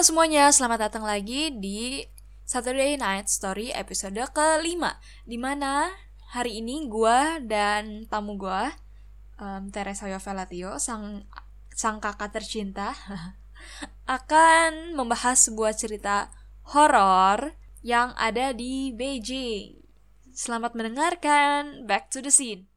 Halo semuanya, selamat datang lagi di Saturday Night Story episode kelima Di mana hari ini gue dan tamu gue um, Teresa Yovelatio, sang, sang kakak tercinta Akan membahas sebuah cerita horor yang ada di Beijing. Selamat mendengarkan, back to the scene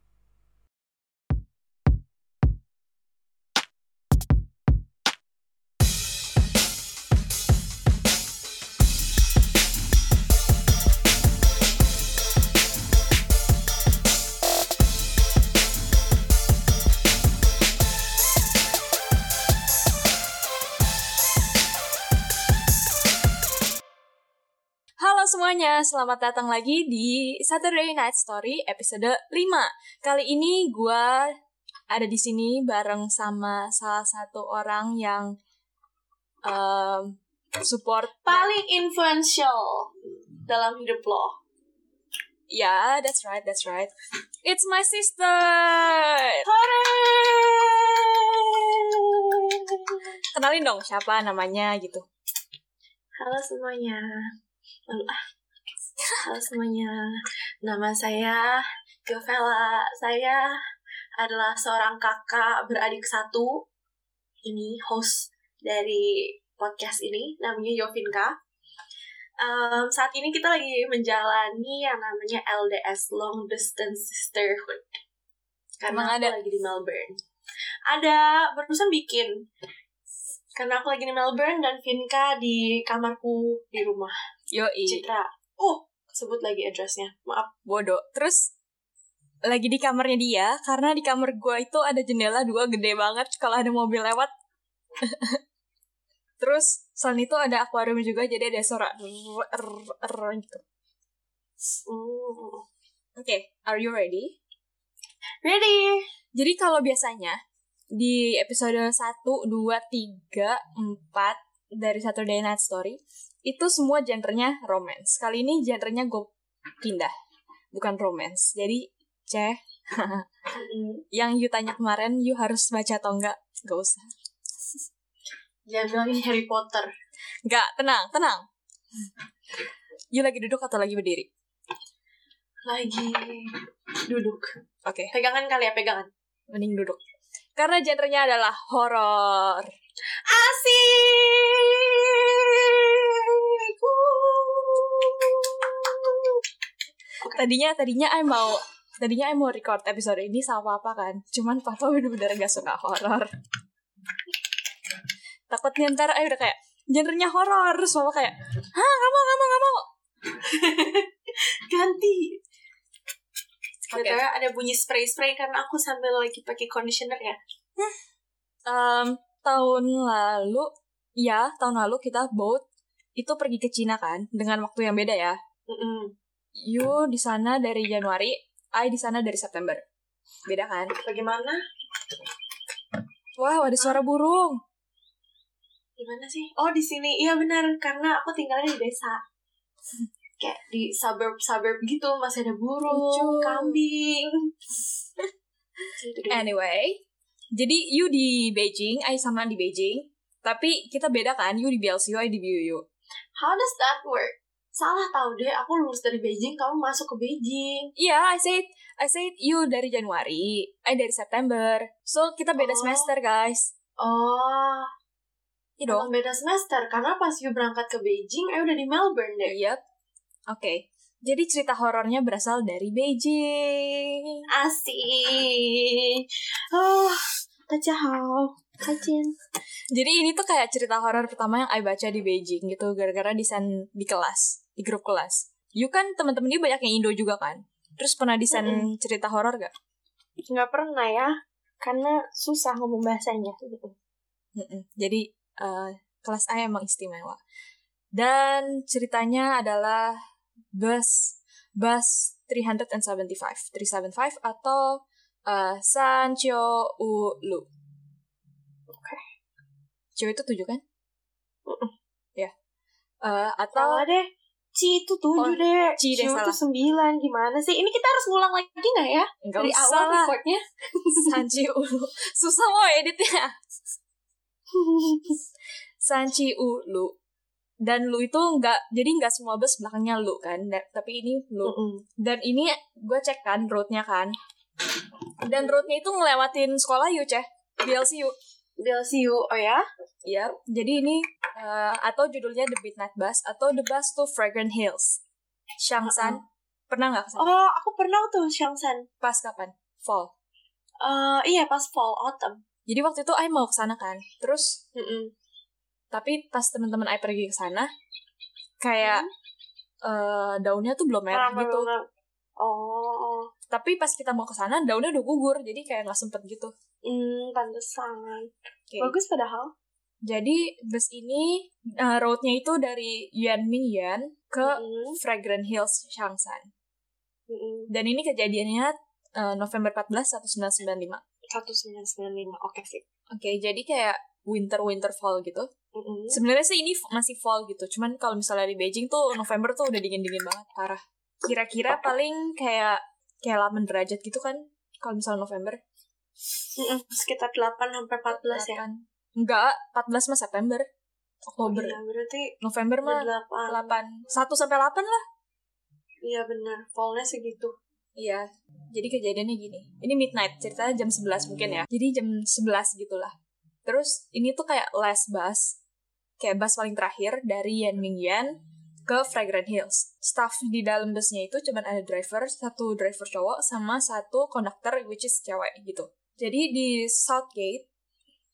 semuanya, selamat datang lagi di Saturday Night Story episode 5. Kali ini gue ada di sini bareng sama salah satu orang yang um, support paling influential dalam hidup lo. Ya, yeah, that's right, that's right. It's my sister. Kenalin dong siapa namanya gitu. Halo semuanya. Lalu ah. Halo semuanya. Nama saya Govela. Saya adalah seorang kakak beradik satu. Ini host dari podcast ini namanya Yovinka. Um, saat ini kita lagi menjalani yang namanya LDS Long Distance Sisterhood. Karena Emang aku ada? lagi di Melbourne. Ada, barusan bikin. Karena aku lagi di Melbourne dan Vinka di kamarku di rumah. Yoi, Citra. Oh, sebut lagi addressnya. Maaf. bodoh. Terus lagi di kamarnya dia karena di kamar gue itu ada jendela dua gede banget kalau ada mobil lewat. Terus selain itu ada akuarium juga jadi ada suara rrr, rrr, rrr gitu. Hmm. Oke, are you ready? Ready? Jadi kalau biasanya di episode 1, 2, 3, 4 dari Saturday Night Story itu semua genrenya romance. Kali ini genrenya gue pindah, bukan romance. Jadi, ceh, yang you tanya kemarin, you harus baca atau enggak? Gak usah. Jangan bilang ini Harry Potter. Enggak, tenang, tenang. You lagi duduk atau lagi berdiri? Lagi duduk. Oke, Pegangan kali ya, pegangan. mending duduk. Karena genrenya adalah horor. Asik. Tadinya tadinya I mau tadinya I mau record episode ini sama papa kan. Cuman papa bener-bener gak suka horor. Takutnya ntar I udah kayak genrenya horor terus papa kayak, "Hah, gak mau, gak mau, gak mau." Ganti. BTW ada bunyi spray-spray karena aku sambil lagi pakai conditioner ya. Em, tahun lalu, ya tahun lalu kita both itu pergi ke Cina kan dengan waktu yang beda ya. Mm-mm. You di sana dari Januari, I di sana dari September. Beda kan? Bagaimana? Wah, ada suara burung. Gimana sih? Oh di sini, iya benar karena aku tinggalnya di desa. Kayak di suburb-suburb gitu masih ada burung, Lucu. kambing. Anyway, jadi you di Beijing, I sama di Beijing. Tapi kita beda kan, you di BLCU, I di BUU. How does that work? Salah tahu deh, aku lulus dari Beijing, kamu masuk ke Beijing. Iya, I said, I said you dari Januari, I dari September. So, kita beda Oh. semester, guys. Oh, Iya dong. emang beda semester. Karena pas you berangkat ke Beijing, eh udah di Melbourne deh. Yep. Oke. Jadi cerita horornya berasal dari Beijing. Asik. Oh, hao. Kajin. Jadi ini tuh kayak cerita horor pertama yang I baca di Beijing gitu gara-gara desain di kelas, di grup kelas. You kan teman-teman you banyak yang Indo juga kan? Terus pernah desain Mm-mm. cerita horor gak? Nggak pernah ya, karena susah ngomong bahasanya. Mm-mm. Jadi eh, kelas A emang istimewa. Dan ceritanya adalah bus bus 375, 375 atau uh, Sancho Ulu. Oke. Cewek itu tujuh kan? Mm-mm. Ya. Eh, atau Salah deh. Ci itu Oh, tujuh deh. Ci deh, itu sembilan. Gimana sih? Ini kita harus ngulang lagi nggak ya? enggak Dari usah awal lah. recordnya. Sanchi Ulu. Susah mau editnya. Sanchi U Lu. Dan Lu itu nggak, jadi nggak semua bus belakangnya Lu kan, da- tapi ini Lu. Mm-mm. Dan ini gue cek kan roadnya kan. Dan roadnya itu ngelewatin sekolah Yu, Ceh. BLCU. DLCU, oh ya? Iya, jadi ini eh, atau judulnya The Midnight Bus atau The Bus to Fragrant Hills. Shangsan. Pernah nggak ke sana? Oh, aku pernah tuh Shangsan. Pas kapan? Fall. Eh, iya pas fall autumn. Jadi waktu itu I mau ke sana kan. Terus Mm-mm. Tapi pas teman-teman I pergi ke sana kayak eh, daunnya tuh belum merah gitu. Oh, Tapi pas kita mau ke sana daunnya udah gugur, jadi kayak nggak sempet gitu. hmm, pantesan. Oke. Bagus padahal. Jadi bus ini eh, roadnya itu dari Yuanming Yuan ke Mm-mm. Fragrant Hills Shangsan. Mm-mm. Dan ini kejadiannya eh, November 14 1995. 1995, oke sih. Oke, jadi kayak winter winter fall gitu. Mm-mm. Sebenarnya sih ini masih fall gitu. Cuman kalau misalnya di Beijing tuh November tuh udah dingin-dingin banget, parah. Kira-kira paling kayak kayak 8 derajat gitu kan kalau misalnya November. Mm-mm. Sekitar 8 sampai 14 ya. Kan. Enggak, 14 mah September. Oktober. Iya, berarti November mah 8. 8. 1 sampai 8 lah. Iya benar, fallnya segitu. Iya. Jadi kejadiannya gini. Ini midnight, ceritanya jam 11 mungkin ya. Jadi jam 11 gitulah. Terus ini tuh kayak last bus. Kayak bus paling terakhir dari Yanming Yan ke Fragrant Hills. Staff di dalam busnya itu cuma ada driver, satu driver cowok, sama satu konduktor which is cewek gitu. Jadi di Southgate,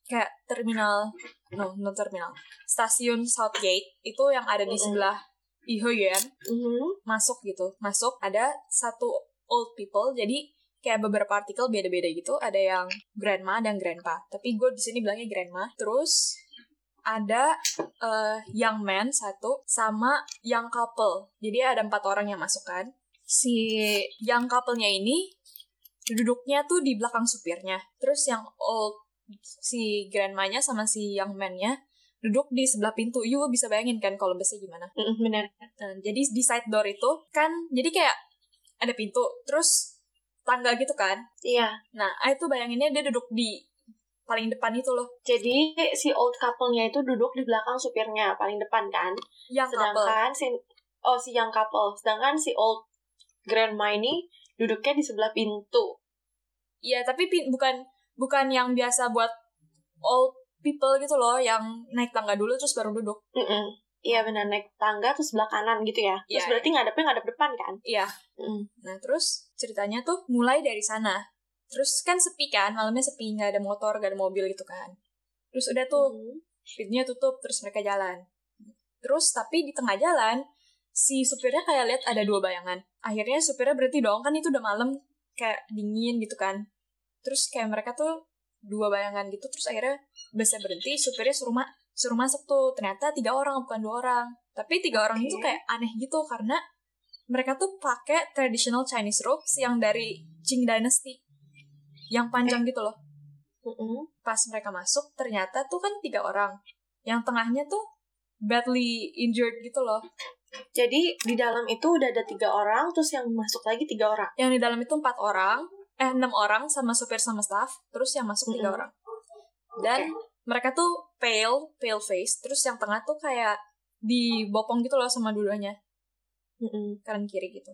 kayak terminal, no, no terminal, stasiun Southgate itu yang ada di sebelah Ihoyuan, Mhm. masuk gitu masuk ada satu old people jadi kayak beberapa artikel beda-beda gitu. Ada yang grandma dan grandpa. Tapi gue di sini bilangnya grandma. Terus ada eh, young man satu sama young couple. Jadi ada empat orang yang masuk kan. Si young couple-nya ini duduknya tuh di belakang supirnya. Terus yang old si grandmanya sama si young man-nya duduk di sebelah pintu. You bisa bayangin kan kalau busnya gimana. Mm-mm, benar. Nah, jadi di side door itu kan jadi kayak ada pintu, terus tangga gitu kan. Iya. Nah, I tuh bayanginnya dia duduk di paling depan itu loh, Jadi si old couple-nya itu duduk di belakang supirnya paling depan kan. yang couple. Sedangkan si oh si young couple, sedangkan si old grandma ini duduknya di sebelah pintu. Iya, tapi pin- bukan bukan yang biasa buat old people gitu loh, yang naik tangga dulu terus baru duduk. Mm-mm. Iya benar naik tangga terus sebelah kanan gitu ya. Terus Iya, berarti ngadepnya ngadep depan kan? Iya. Mm. Nah, terus ceritanya tuh mulai dari sana. Terus kan sepi kan, malamnya sepi, nggak ada motor, nggak ada mobil gitu kan. Terus udah tuh, Mm. pintunya tutup terus mereka jalan terus tapi di tengah jalan si supirnya kayak lihat ada dua bayangan akhirnya supirnya berhenti dong kan itu udah malam kayak dingin gitu kan terus kayak mereka tuh dua bayangan gitu terus akhirnya busnya berhenti supirnya suruh ma suruh masuk tuh. Ternyata tiga orang bukan dua orang. Tapi tiga orang itu kayak aneh gitu karena mereka tuh pakai traditional Chinese robes yang dari Qing Dynasty. Yang panjang gitu loh. Mm-mm. pas mereka masuk ternyata tuh kan tiga orang. Yang tengahnya tuh badly injured gitu loh. Jadi di dalam itu udah ada tiga orang, terus yang masuk lagi tiga orang. yang di dalam itu empat orang eh enam orang sama supir sama staff terus yang masuk tiga Mm-mm. orang. Dan mereka tuh pale pale face terus yang tengah tuh kayak dibopong gitu loh sama dua-duanya. Mm-mm. kanan kiri gitu.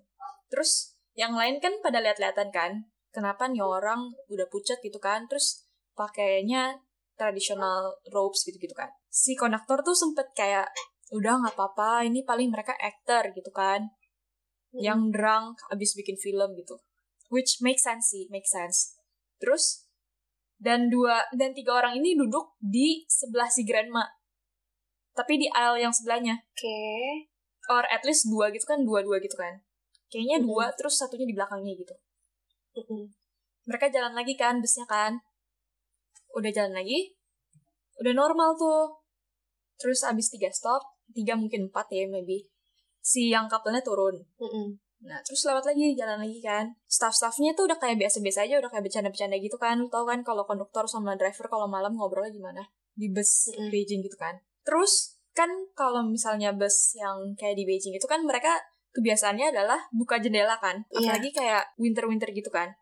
Terus yang lain kan pada lihat-lihatan kan kenapa nih orang udah pucat gitu kan terus pakainya traditional robes gitu-gitu kan. Si konduktor tuh sempet kayak udah nggak apa-apa ini paling mereka actor gitu kan. Yang drunk abis bikin film gitu. Which make sense sih make sense. Terus dan dua dan tiga orang ini duduk di sebelah si grandma tapi di aisle yang sebelahnya Oke. or at least dua gitu kan dua-dua gitu kan kayaknya Mm-mm. dua terus satunya di belakangnya gitu Mm-mm. mereka jalan lagi kan busnya kan udah jalan lagi udah normal tuh terus abis tiga stop tiga mungkin empat ya maybe si yang couple-nya turun Mm-mm. Nah terus lewat lagi jalan lagi kan. Staff-staffnya tuh udah kayak biasa-biasa aja udah kayak bercanda-bercanda gitu kan. Lu tau kan kalau konduktor sama driver kalau malam ngobrolnya gimana? Di bus Mm-mm. Beijing gitu kan. Terus kan kalau misalnya bus yang kayak di Beijing itu kan mereka kebiasaannya adalah buka jendela kan. Iya. apalagi kayak winter-winter gitu kan.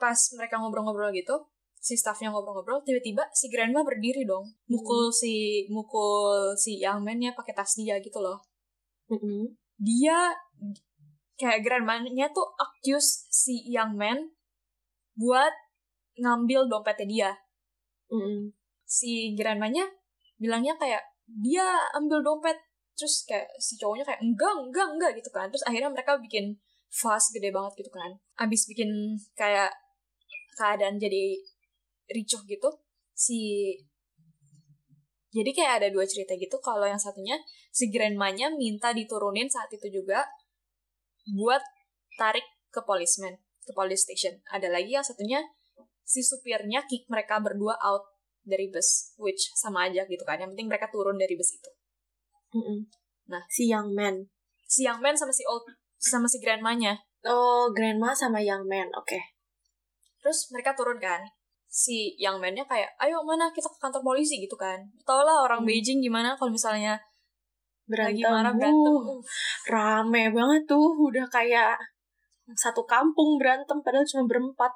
Pas mereka ngobrol-ngobrol gitu si staffnya ngobrol-ngobrol tiba-tiba si grandma berdiri dong. Mukul si mukul si young man-nya pakai tas dia gitu loh. Mm-mm. dia kayak grandma-nya tuh accuse si young man buat ngambil dompetnya dia. Mm-mm. si grandmanya bilangnya kayak dia ambil dompet. Terus kayak si cowoknya kayak enggak enggak enggak gitu kan. Terus akhirnya mereka bikin fuss gede banget gitu kan. Abis bikin kayak keadaan jadi ricuh gitu si jadi kayak ada dua cerita gitu. Kalau yang satunya si grandmanya minta diturunin saat itu juga buat tarik ke policeman ke police station ada lagi yang satunya si supirnya kick mereka berdua out dari bus which sama aja gitu kan yang penting mereka turun dari bus itu Mm-mm. Nah. si young man. si young man sama si old sama si grandmanya Oh, grandma sama young man. Oke. terus mereka turun kan si young man-nya kayak ayo mana kita ke kantor polisi gitu kan tau lah orang Hmm. Beijing gimana kalau misalnya lagi Berantem. marah berantem Uh, Uh, rame banget tuh. Udah kayak satu kampung berantem padahal cuma berempat.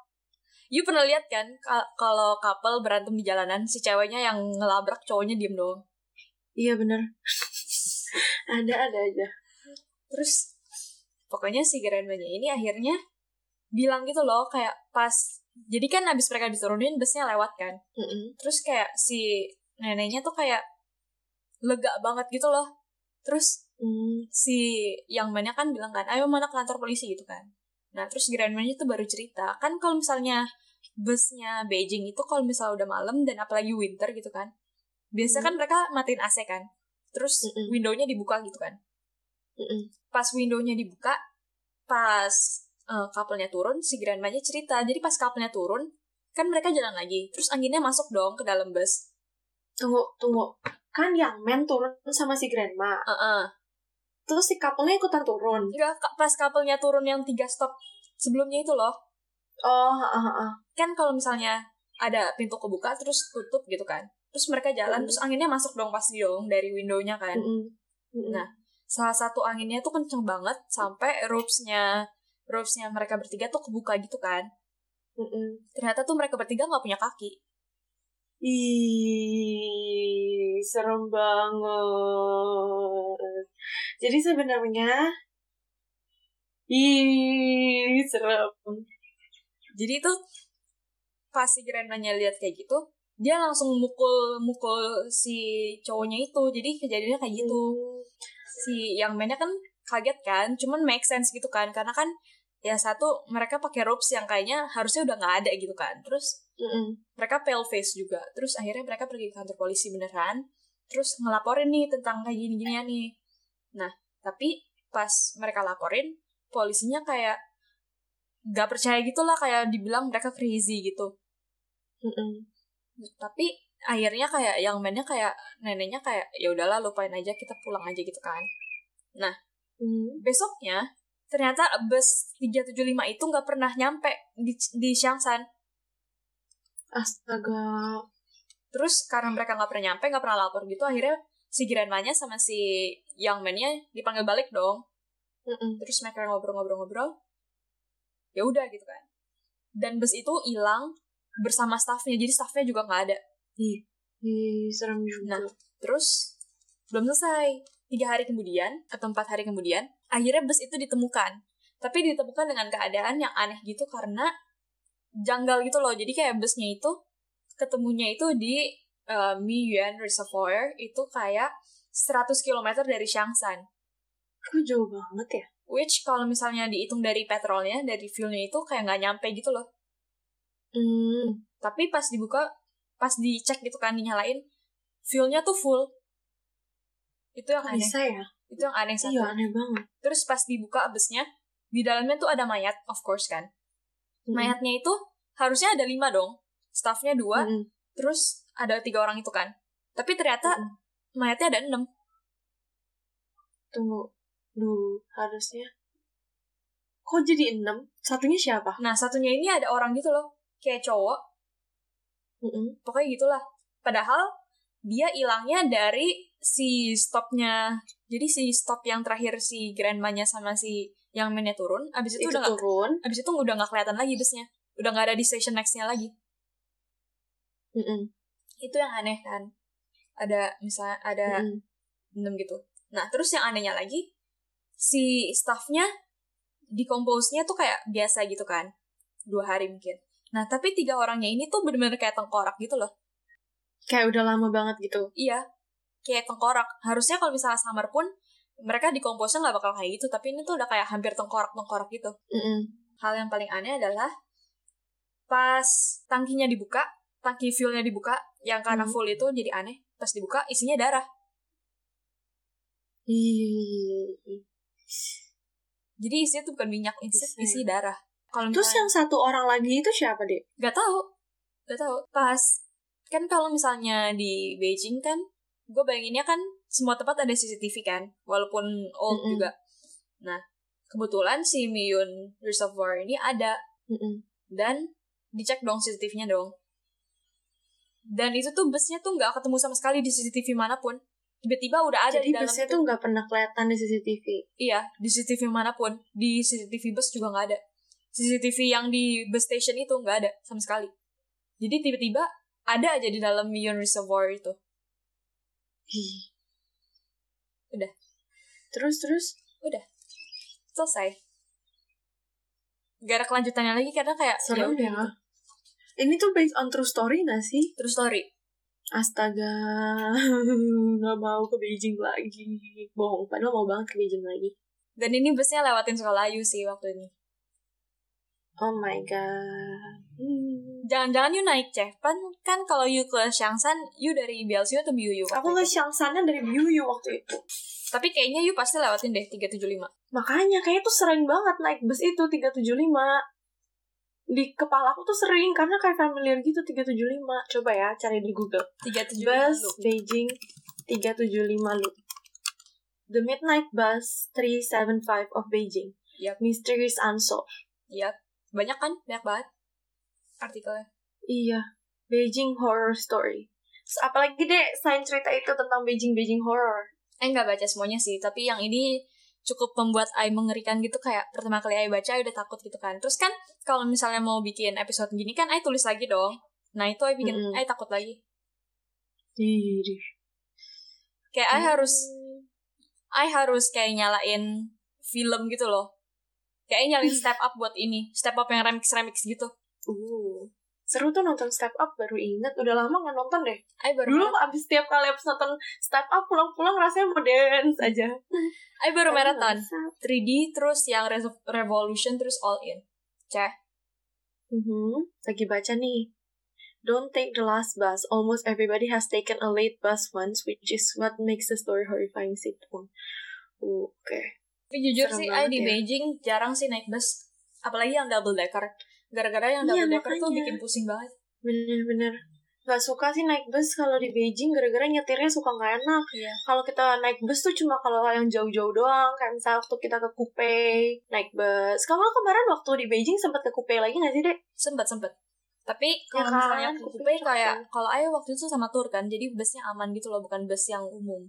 you pernah lihat kan ka- kalau couple berantem di jalanan si ceweknya yang ngelabrak cowoknya diem doang Iya bener. ada ada aja. terus pokoknya si grandmanya ini akhirnya bilang gitu loh kayak pas jadi kan abis mereka diturunin busnya lewat kan Mm-mm. terus kayak si neneknya tuh kayak lega banget gitu loh terus Mm. si yang mana kan bilang kan ayo mana ke kantor polisi gitu kan nah terus grandmanya tuh baru cerita kan kalau misalnya busnya Beijing itu kalau misalnya udah malam dan apalagi winter gitu kan biasa kan mereka matiin AC kan terus Mm-mm. windownya dibuka gitu kan Mm-mm. pas windownya dibuka pas eh, couple-nya turun si grandmanya cerita jadi pas couple-nya turun kan mereka jalan lagi terus anginnya masuk dong ke dalam bus Tunggu tunggu. Kan young man turun sama si grandma. Heeh. Terus si couple-nya ikutan turun. Enggak, ka- pas couple-nya turun yang tiga stop sebelumnya itu loh Oh, ah, ah. kan kalau misalnya ada pintu kebuka terus tutup gitu kan terus mereka jalan Mm. terus anginnya masuk dong pasti dong dari windownya kan Mm-mm. Mm-mm. Nah. salah satu anginnya tuh kenceng banget sampai ropesnya ropesnya mereka bertiga tuh kebuka gitu kan Mm-mm. ternyata tuh mereka bertiga nggak punya kaki Ih, serem banget. Jadi sebenarnya Ih, serem. jadi tuh pas si grandmanya lihat kayak gitu dia langsung mukul mukul si cowoknya itu. Jadi kejadiannya kayak gitu. Si yang mainnya kan kaget kan cuman make sense gitu kan. Karena kan ya satu mereka pakai ropes yang kayaknya harusnya udah nggak ada gitu kan. Terus Mm-mm. mereka pale face juga. Terus akhirnya mereka pergi ke kantor polisi beneran. Terus ngelaporin nih tentang kayak gini ginian nih. Nah tapi pas mereka laporin polisinya kayak nggak percaya gitu lah kayak dibilang mereka crazy gitu. Mm-mm. tapi akhirnya kayak yang mainnya kayak neneknya kayak ya udahlah lupain aja kita pulang aja gitu kan. Mm. besoknya ternyata bus 375 itu nggak pernah nyampe di di Xiangshan Astaga. terus karena mereka nggak pernah nyampe nggak pernah lapor gitu akhirnya si grandmanya sama si young man-nya dipanggil balik dong Mm-mm. terus mereka ngobrol-ngobrol-ngobrol ya udah gitu kan dan bus itu hilang bersama staffnya jadi staffnya juga nggak ada Ih, serem juga. Nah. terus belum selesai tiga hari kemudian atau empat hari kemudian akhirnya bus itu ditemukan tapi ditemukan dengan keadaan yang aneh gitu karena janggal gitu loh jadi kayak busnya itu ketemunya itu di uh, Miyuan Reservoir itu kayak 100 km dari Xiangshan Kok jauh banget ya? which kalau misalnya dihitung dari petrolnya dari fuelnya itu kayak nggak nyampe gitu loh Hmm. tapi pas dibuka pas dicek gitu kan dinyalain fuelnya tuh full itu yang aneh bisa ya? itu yang aneh satu Iya, aneh banget. terus pas dibuka busnya di dalamnya tuh ada mayat of course kan Mm. mayatnya itu harusnya ada lima dong staffnya dua Mm-mm. terus ada tiga orang itu kan tapi ternyata Mm-mm. mayatnya ada enam Tunggu. Duh, harusnya. Kok jadi enam? Satunya siapa? nah satunya ini ada orang gitu loh kayak cowok Mm-mm. pokoknya gitulah padahal dia hilangnya dari si stopnya jadi si stop yang terakhir si grandmanya sama si yang mainnya turun abis itu, Itu udah turun. abis itu udah nggak kelihatan lagi busnya. Udah nggak ada di station nextnya lagi. Mm-mm. itu yang aneh kan. Ada misalnya ada Mm-mm. enam gitu. Nah terus yang anehnya lagi si staffnya decompose-nya tuh kayak biasa gitu kan. Dua hari mungkin. Nah tapi tiga orangnya ini tuh bener-bener kayak tengkorak gitu loh. Kayak udah lama banget gitu. iya. Kayak tengkorak. Harusnya kalau misalnya samar pun mereka decompose-nya nggak bakal kayak gitu tapi ini tuh udah kayak hampir tengkorak tengkorak gitu Mm-mm. hal yang paling aneh adalah pas tangkinya dibuka tangki fuelnya dibuka yang karena Hmm. full itu jadi aneh pas dibuka isinya darah jadi isinya tuh bukan minyak isi, isi darah kalau Terus misalnya yang satu orang lagi itu siapa deh? nggak tahu nggak tahu pas kan kalau misalnya di Beijing kan gue bayanginnya kan semua tempat ada CCTV kan walaupun old Mm-mm. juga nah kebetulan si Miyun Reservoir ini ada Mm-mm. dan dicek dong CCTV-nya dong. Dan itu tuh busnya tuh nggak ketemu sama sekali di CCTV mana pun. Tiba-tiba udah ada Jadi di dalam busnya itu. tuh nggak pernah kelihatan di CCTV. Iya, di CCTV mana pun. Di CCTV bus juga nggak ada. CCTV yang di bus station itu nggak ada sama sekali. Jadi tiba-tiba ada aja di dalam Million Reservoir itu. Ih. Udah. Terus terus Selesai. Gak ada kelanjutannya lagi karena kayak udah ya. gitu. Ini tuh based on true story gak sih? Terus story. Astaga, nggak mau ke Beijing lagi. Bohong, padahal mau banget ke Beijing lagi. Dan ini busnya lewatin sekolah Ayu sih waktu ini. Oh my god. Hmm. Jangan-jangan you naik Cepan kan kalau you ke Shangsan, you dari Bielsu atau waktu Aku nggak Shangsannya dari Biuyu waktu itu. Tapi kayaknya you pasti lewatin deh 375. Makanya kayaknya tuh sering banget naik bus itu 375. Di kepala aku tuh sering karena kayak familiar gitu 375. Coba ya cari di Google. 375 Bus lu. Beijing 375 loop. The Midnight Bus 375 of Beijing. Yap. Mysteries Unsolved. Iya. Banyak kan? Banyak banget artikelnya. Iya. Beijing Horror Story. Terus apalagi deh selain cerita itu tentang Beijing Beijing Horror. Eh nggak baca semuanya sih, tapi yang ini cukup membuat Ai mengerikan gitu kayak pertama kali Ai baca Ai udah takut gitu kan. Terus kan kalau misalnya mau bikin episode gini kan Ai tulis lagi dong. Nah itu Ai bikin Mm-mm. Ai takut lagi. Ih. Kayak Ai harus Ai harus kayak nyalain film gitu loh. Kayak nyalain step up buat ini, step up yang remix remix gitu. Uh. Seru tuh nonton Step Up baru inget udah lama nggak nonton deh. Ai baru Dulu abis tiap kali abis nonton Step Up pulang-pulang rasanya mau dance aja. Ai baru bisa. 3D terus yang Re- Revolution terus All In. Ceh. Mhm. Lagi baca nih. Don't take the last bus. Almost everybody has taken a late bus once, which is what makes the story horrifying sitcom. Oke. Tapi jujur Serem sih, di ya. Beijing jarang sih naik bus. Apalagi yang double decker. Gara-gara yang Iya, double decker tuh makanya. bikin pusing banget. Bener-bener. Gak suka sih naik bus kalau di Beijing gara-gara nyetirnya suka nggak enak. Iya. Kalau kita naik bus tuh cuma kalau yang jauh-jauh doang. Kayak misalnya waktu kita ke Coupe, naik bus. Kamu kemarin waktu di Beijing sempat ke Coupe lagi gak sih, Dek? Sempet sempet. Tapi kalau kan? misalnya ke Kuping Coupe kayak kalau Ayo waktu itu sama tour kan, jadi busnya aman gitu loh, bukan bus yang umum.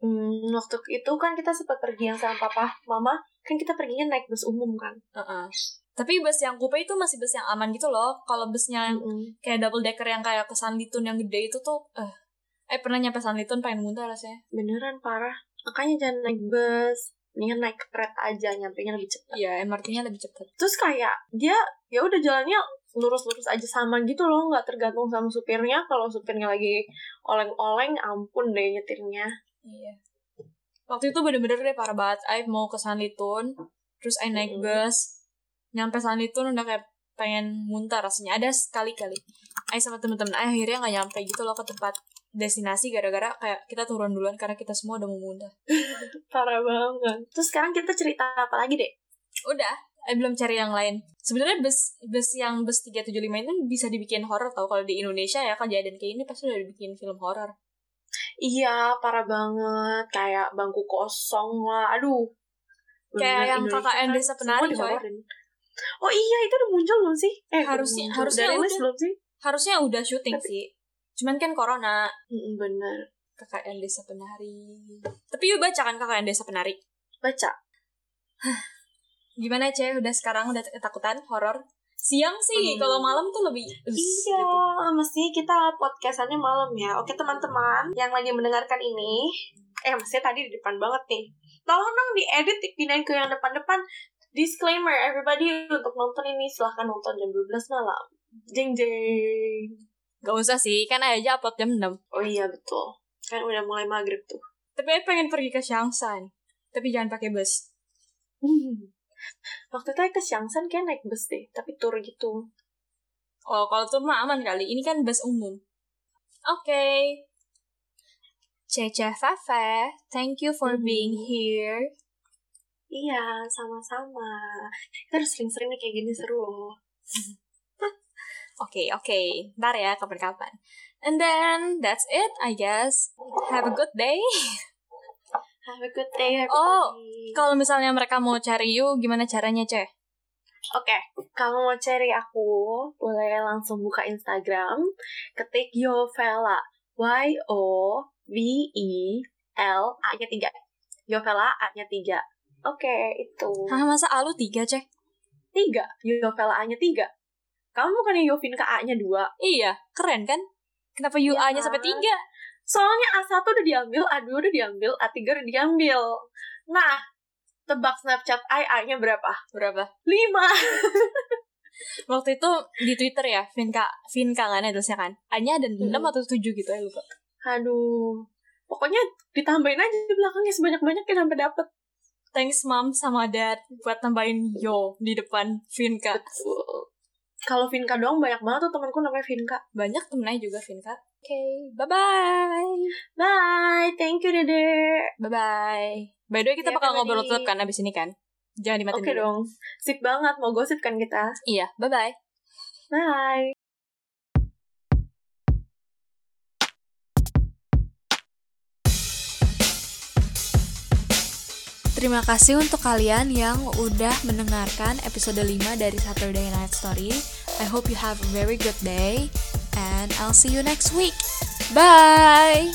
Hmm, waktu itu kan kita sempat pergi yang sama papa, mama. Kan kita perginya naik bus umum kan. Heeh. Tapi bus yang Coupe itu masih bus yang aman gitu loh. Kalau busnya yang Mm-mm. kayak double decker yang kayak ke Sanlitun yang gede itu tuh, eh, eh pernah nyampe Sanlitun pengen muntah rasanya. Beneran parah. Makanya jangan naik bus. Mendingan naik kereta aja, nyampe nya lebih cepat. Iya, MRT-nya lebih cepet. Terus kayak dia ya udah jalannya lurus-lurus aja sama gitu loh, nggak tergantung sama supirnya. Kalau supirnya lagi oleng-oleng, ampun deh nyetirnya. Iya. Waktu itu bener-bener deh parah banget. Aib mau ke Sanlitun, terus Aib naik Mm-mm. bus, nyampe Sanlitun udah kayak pengen muntah rasanya. Ada sekali-kali. Aib sama temen-temen Aib akhirnya nggak nyampe gitu loh ke tempat destinasi gara-gara kayak kita turun duluan karena kita semua udah mau muntah. Parah banget. Terus sekarang kita cerita apa lagi deh? Udah, Aib belum cari yang lain. Sebenarnya bus bus yang bus 375 itu bisa dibikin horror tau kalau di Indonesia ya kejadian kayak ini pasti udah dibikin film horror. Iya, parah banget. Kayak bangku kosong lah. Aduh. Kayak yang KKN Desa Penari, coy. Oh iya, itu udah muncul belum sih? Eh, Harusnya- muncul. harusnya Udah udah. belum sih? Harusnya udah syuting Tapi- sih. Cuman kan corona. Bener. KKN Desa Penari. Tapi yuk baca kan KKN Desa Penari. Baca. Gimana Ceh? Udah sekarang udah ketakutan horor? Siang sih Hmm. kalau malam tuh lebih Iya, gitu. mesti kita podcastannya malam ya. Oke teman-teman yang lagi mendengarkan ini, eh maksudnya tadi di depan banget nih. Tolong dong diedit dipindahin ke yang depan-depan. Disclaimer, everybody untuk nonton ini silahkan nonton jam 12 malam. Jeng jeng. Gak usah sih, kan aja upload jam 6. Oh iya betul. Kan udah mulai maghrib tuh. Tapi pengen pergi ke Shangsan. Tapi jangan pakai bus. Hmm. Waktu itu ke Siangsan kayak naik bus deh, tapi tour gitu. Oh, kalau tuh mah aman kali. Ini kan bus umum. Oke. Cece Fafe, thank you for Mhm. being here. Iya, sama-sama. Kita harus sering-sering kayak gini seru loh. Oke, oke. Ntar ya, kapan-kapan. And then, that's it, I guess. Have a good day. Ah, Have a good day, everybody. Oh, kalau misalnya mereka mau cari you, gimana caranya, Ceh? Oke, okay. kalau mau cari aku, boleh langsung buka Instagram, ketik Yovela, Y O V E L A-nya tiga, Yovela A-nya tiga. Oke, okay, itu. Hah, masa A lu tiga, Cek? Tiga, Yovela A-nya tiga. Kamu bukannya Yovin ke A-nya dua? Iya, keren kan? Kenapa iya U ya. A-nya sampai kan? tiga? Soalnya A1 udah diambil, A2 udah diambil, A3 udah diambil. Nah, tebak Snapchat I A-nya berapa? Berapa? 5. Waktu itu di Twitter ya, Vinka, Vinka kan tulisnya kan. A-nya ada 6 Mm-mm. atau 7 gitu ya, lupa. Aduh. Pokoknya ditambahin aja di belakangnya sebanyak-banyaknya sampai dapet. Thanks mom sama dad buat tambahin yo di depan Vinka. Betul. Kalau Vinka doang banyak banget tuh temanku namanya Vinka. Banyak temennya juga Vinka. Oke, bye-bye. Bye, thank you Dede. Bye-bye. By the way, kita Ya, bakal ngobrol tetap kan abis ini kan? Jangan dimatiin Oke dulu. dong. Sip banget mau gosip kan kita. Iya, bye-bye. Bye. Terima kasih untuk kalian yang udah mendengarkan episode 5 dari Saturday Night Story. I hope you have a very good day and I'll see you next week. Bye!